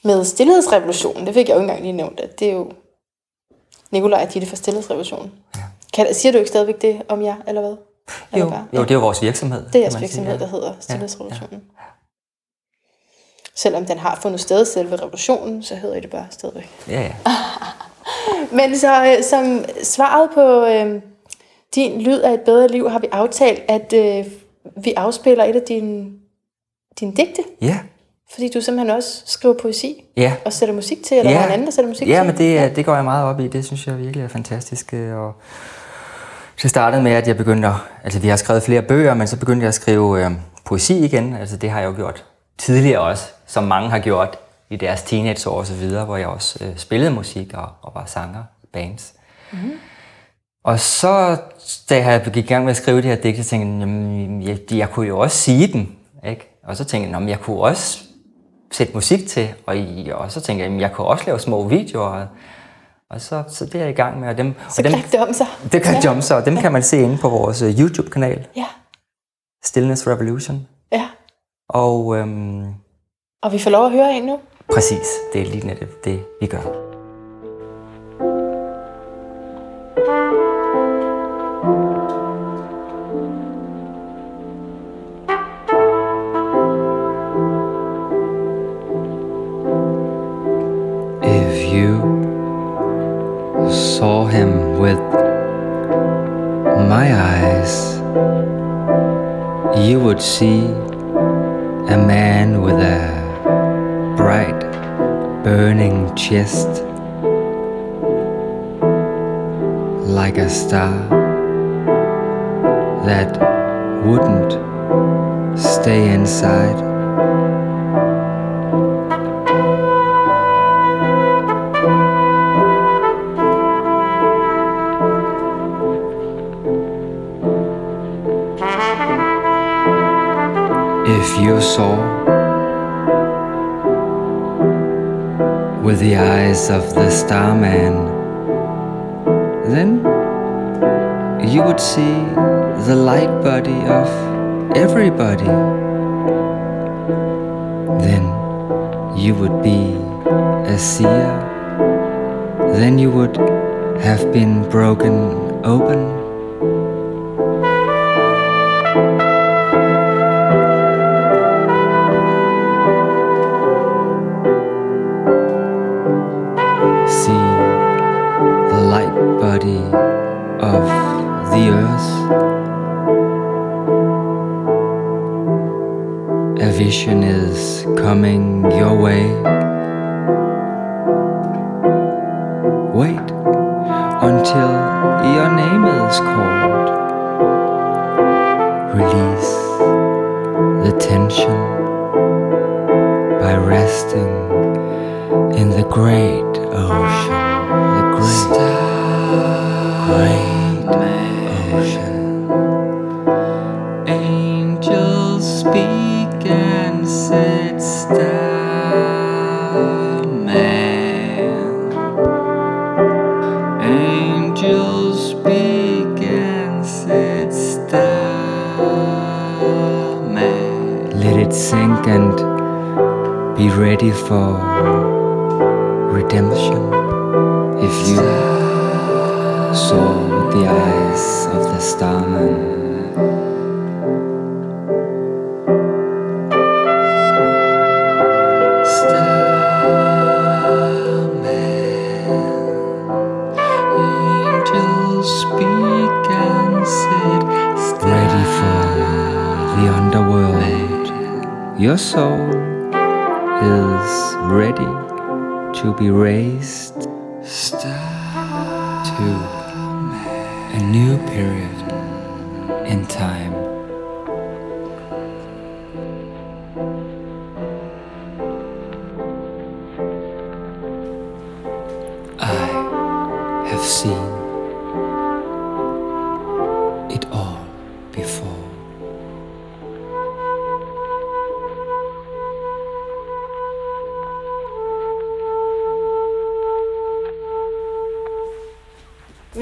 Speaker 1: med Stilhedsrevolutionen. Det fik jeg jo ikke engang lige nævnt, at det er jo Nikolaj og Ditte fra Stilhedsrevolutionen. Ja. Kan, siger du ikke stadigvæk det om jer, eller hvad? Eller
Speaker 2: Jo,
Speaker 1: bare-
Speaker 2: jo, det er jo vores virksomhed.
Speaker 1: Det er jeres virksomhed,
Speaker 2: ja.
Speaker 1: der hedder Stilhedsrevolutionen. Selvom den har fundet sted selve revolutionen, så hedder I det bare stadigvæk.
Speaker 2: Ja, ja.
Speaker 1: Men så øh, som svaret på øh, din lyd af et bedre liv, har vi aftalt, at øh, vi afspiller et af dine, dine digte.
Speaker 2: Ja,
Speaker 1: Fordi du simpelthen også skriver poesi
Speaker 2: ja.
Speaker 1: og sætter musik til, eller
Speaker 2: Ja.
Speaker 1: ja. der er en anden, der sætter musik
Speaker 2: Ja,
Speaker 1: til.
Speaker 2: men det, ja. det går jeg meget op i. Det synes jeg virkelig er fantastisk. øh, Og det startede med, at jeg begyndte at, altså vi har skrevet flere bøger, men så begyndte jeg at skrive øh, poesi igen. Altså det har jeg jo gjort tidligere også, som mange har gjort i deres teenageår og så videre, hvor jeg også øh, spillede musik og, og var sanger i bands. Mm-hmm. Og så, da jeg gik i gang med at skrive det her digt, så tænkte jeg, jamen, jeg, jeg kunne jo også sige dem. Ikke? Og så tænkte jeg, jamen, jeg kunne også sætte musik til, og, og så tænkte jeg, jamen, jeg kunne også lave små videoer. Og, så, så det er jeg i gang med. Og dem,
Speaker 1: Så
Speaker 2: og dem,
Speaker 1: det om sig.
Speaker 2: det kan ja. så, og dem kan man se inde på vores øh, YouTube-kanal,
Speaker 1: Ja,
Speaker 2: Stillness Revolution.
Speaker 1: ja.
Speaker 2: Og øhm,
Speaker 1: Og vi får lov at høre en nu.
Speaker 2: præcis, det er lige netop det, vi gør.
Speaker 3: Chest, like a star that wouldn't stay inside. If you saw with the eyes of the starman, then you would see the light body of everybody. Then you would be a seer. Then you would have been broken open.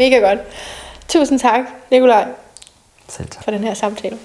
Speaker 1: mega godt. Tusind tak, Nikolaj.
Speaker 2: Selv tak.
Speaker 1: For den her samtale.